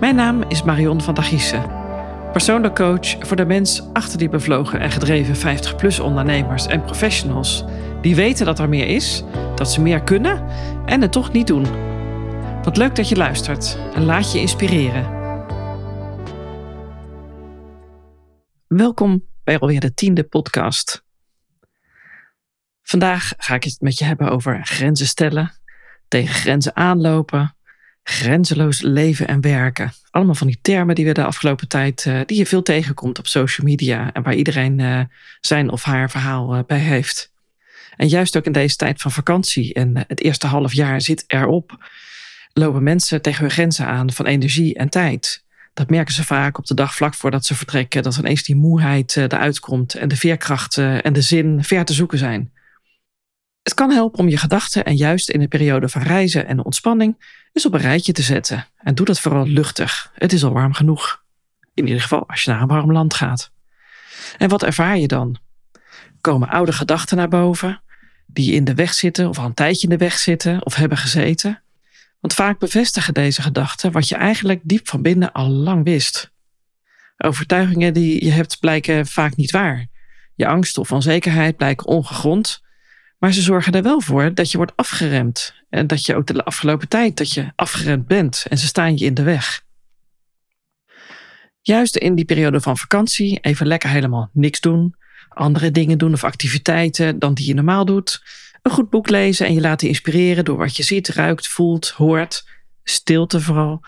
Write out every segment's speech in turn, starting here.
Mijn naam is Marion van der Giessen. Persoonlijk coach voor de mens achter die bevlogen en gedreven 50-plus ondernemers en professionals. Die weten dat er meer is, dat ze meer kunnen en het toch niet doen. Wat leuk dat je luistert en laat je inspireren. Welkom bij alweer de tiende podcast. Vandaag ga ik het met je hebben over grenzen stellen, tegen grenzen aanlopen, grenzeloos leven en werken. Allemaal van die termen die we de afgelopen tijd, uh, die je veel tegenkomt op social media en waar iedereen uh, zijn of haar verhaal uh, bij heeft. En juist ook in deze tijd van vakantie en het eerste half jaar zit erop, lopen mensen tegen hun grenzen aan van energie en tijd. Dat merken ze vaak op de dag vlak voordat ze vertrekken, dat ineens die moeheid eruit komt en de veerkracht en de zin ver te zoeken zijn. Het kan helpen om je gedachten en juist in een periode van reizen en ontspanning eens op een rijtje te zetten. En doe dat vooral luchtig. Het is al warm genoeg. In ieder geval als je naar een warm land gaat. En wat ervaar je dan? Komen oude gedachten naar boven, die in de weg zitten of al een tijdje in de weg zitten of hebben gezeten? Want vaak bevestigen deze gedachten wat je eigenlijk diep van binnen al lang wist. Overtuigingen die je hebt blijken vaak niet waar. Je angst of onzekerheid blijken ongegrond maar ze zorgen er wel voor dat je wordt afgeremd. En dat je ook de afgelopen tijd dat je afgeremd bent. En ze staan je in de weg. Juist in die periode van vakantie even lekker helemaal niks doen. Andere dingen doen of activiteiten dan die je normaal doet. Een goed boek lezen en je laten inspireren door wat je ziet, ruikt, voelt, hoort. Stilte vooral.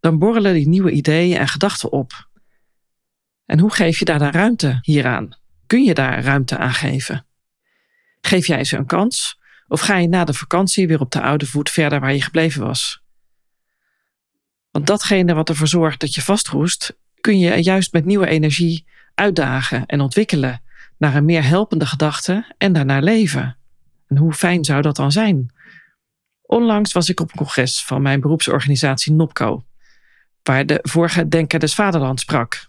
Dan borrelen die nieuwe ideeën en gedachten op. En hoe geef je daar dan ruimte hieraan? Kun je daar ruimte aan geven? Geef jij ze een kans? Of ga je na de vakantie weer op de oude voet verder waar je gebleven was? Want datgene wat ervoor zorgt dat je vastroest, kun je juist met nieuwe energie uitdagen en ontwikkelen naar een meer helpende gedachte en daarnaar leven. En hoe fijn zou dat dan zijn? Onlangs was ik op een congres van mijn beroepsorganisatie NOPCO, waar de vorige Denker des Vaderland sprak.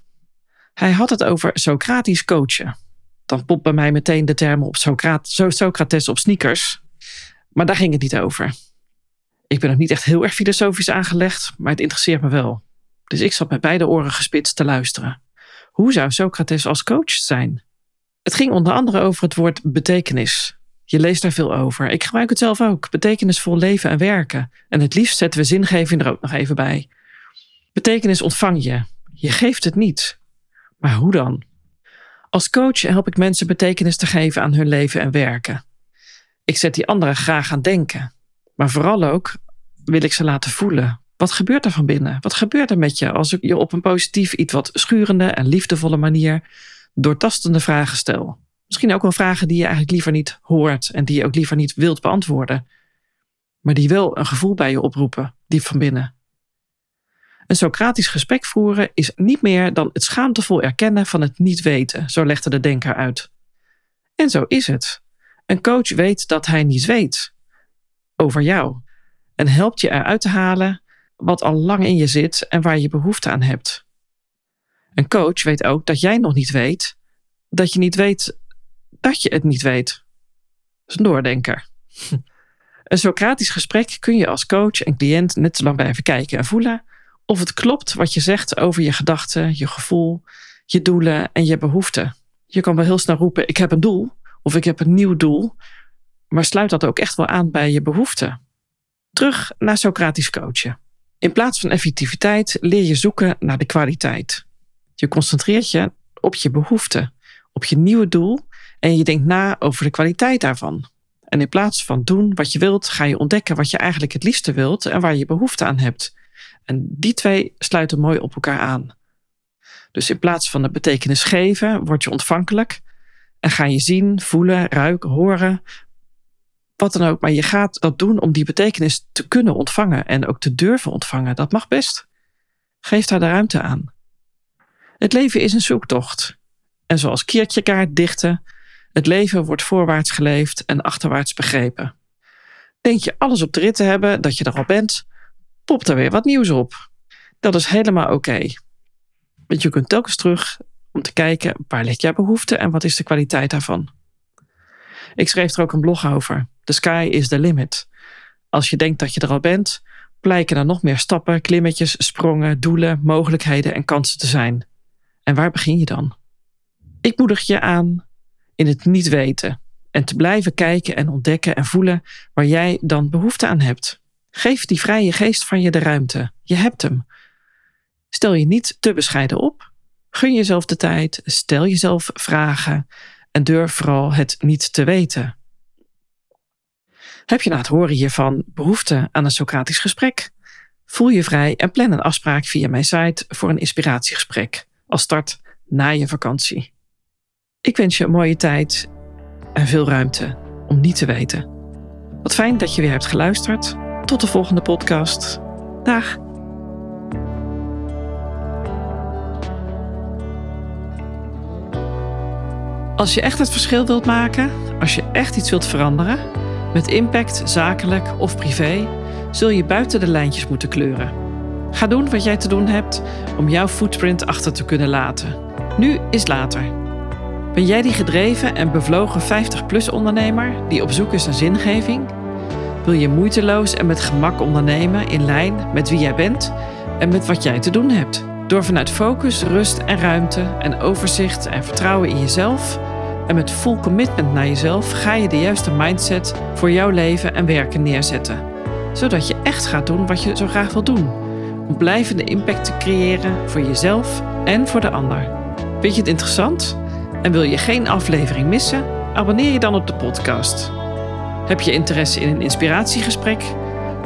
Hij had het over Socratisch coachen dan popt bij mij meteen de term op Socrates op sneakers. Maar daar ging het niet over. Ik ben nog niet echt heel erg filosofisch aangelegd, maar het interesseert me wel. Dus ik zat met beide oren gespitst te luisteren. Hoe zou Socrates als coach zijn? Het ging onder andere over het woord betekenis. Je leest daar veel over. Ik gebruik het zelf ook. Betekenisvol leven en werken. En het liefst zetten we zingeving er ook nog even bij. Betekenis ontvang je. Je geeft het niet. Maar hoe dan? Als coach help ik mensen betekenis te geven aan hun leven en werken. Ik zet die anderen graag aan denken. Maar vooral ook wil ik ze laten voelen. Wat gebeurt er van binnen? Wat gebeurt er met je als ik je op een positief, iets wat schurende en liefdevolle manier doortastende vragen stel? Misschien ook wel vragen die je eigenlijk liever niet hoort en die je ook liever niet wilt beantwoorden. Maar die wel een gevoel bij je oproepen, diep van binnen. Een Socratisch gesprek voeren is niet meer dan het schaamtevol erkennen van het niet weten, zo legde de denker uit. En zo is het. Een coach weet dat hij niets weet over jou en helpt je eruit te halen wat al lang in je zit en waar je behoefte aan hebt. Een coach weet ook dat jij nog niet weet dat je niet weet dat je het niet weet. Dat is een doordenker. Een Socratisch gesprek kun je als coach en cliënt net zo lang blijven kijken en voelen of het klopt wat je zegt over je gedachten, je gevoel, je doelen en je behoeften. Je kan wel heel snel roepen: Ik heb een doel of ik heb een nieuw doel, maar sluit dat ook echt wel aan bij je behoeften. Terug naar Socratisch coachen. In plaats van effectiviteit leer je zoeken naar de kwaliteit. Je concentreert je op je behoeften, op je nieuwe doel en je denkt na over de kwaliteit daarvan. En in plaats van doen wat je wilt, ga je ontdekken wat je eigenlijk het liefste wilt en waar je behoefte aan hebt. En die twee sluiten mooi op elkaar aan. Dus in plaats van de betekenis geven, word je ontvankelijk en ga je zien, voelen, ruiken, horen, wat dan ook. Maar je gaat dat doen om die betekenis te kunnen ontvangen en ook te durven ontvangen. Dat mag best. Geef daar de ruimte aan. Het leven is een zoektocht. En zoals Kierkegaard dichtte, het leven wordt voorwaarts geleefd en achterwaarts begrepen. Denk je alles op de rit te hebben, dat je er al bent, popt er weer wat nieuws op. Dat is helemaal oké. Want je kunt telkens terug om te kijken waar ligt jouw behoefte en wat is de kwaliteit daarvan. Ik schreef er ook een blog over. The sky is the limit. Als je denkt dat je er al bent, blijken er nog meer stappen, klimmetjes, sprongen, doelen, mogelijkheden en kansen te zijn. En waar begin je dan? Ik moedig je aan in het niet weten en te blijven kijken en ontdekken en voelen waar jij dan behoefte aan hebt. Geef die vrije geest van je de ruimte. Je hebt hem. Stel je niet te bescheiden op. Gun jezelf de tijd. Stel jezelf vragen. En durf vooral het niet te weten. Heb je na het horen hiervan behoefte aan een Socratisch gesprek? Voel je vrij en plan een afspraak via mijn site voor een inspiratiegesprek als start na je vakantie. Ik wens je een mooie tijd en veel ruimte om niet te weten. Wat fijn dat je weer hebt geluisterd. Tot de volgende podcast. Dag. Als je echt het verschil wilt maken, als je echt iets wilt veranderen, met impact, zakelijk of privé, zul je buiten de lijntjes moeten kleuren. Ga doen wat jij te doen hebt om jouw footprint achter te kunnen laten. Nu is later. Ben jij die gedreven en bevlogen 50-plus ondernemer die op zoek is naar zingeving? Wil je moeiteloos en met gemak ondernemen in lijn met wie jij bent en met wat jij te doen hebt? Door vanuit focus, rust en ruimte en overzicht en vertrouwen in jezelf en met full commitment naar jezelf ga je de juiste mindset voor jouw leven en werken neerzetten. Zodat je echt gaat doen wat je zo graag wil doen. Om blijvende impact te creëren voor jezelf en voor de ander. Vind je het interessant? En wil je geen aflevering missen? Abonneer je dan op de podcast. Heb je interesse in een inspiratiegesprek?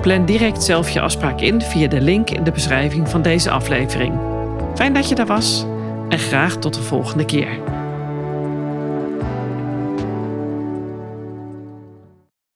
Plan direct zelf je afspraak in via de link in de beschrijving van deze aflevering. Fijn dat je daar was en graag tot de volgende keer.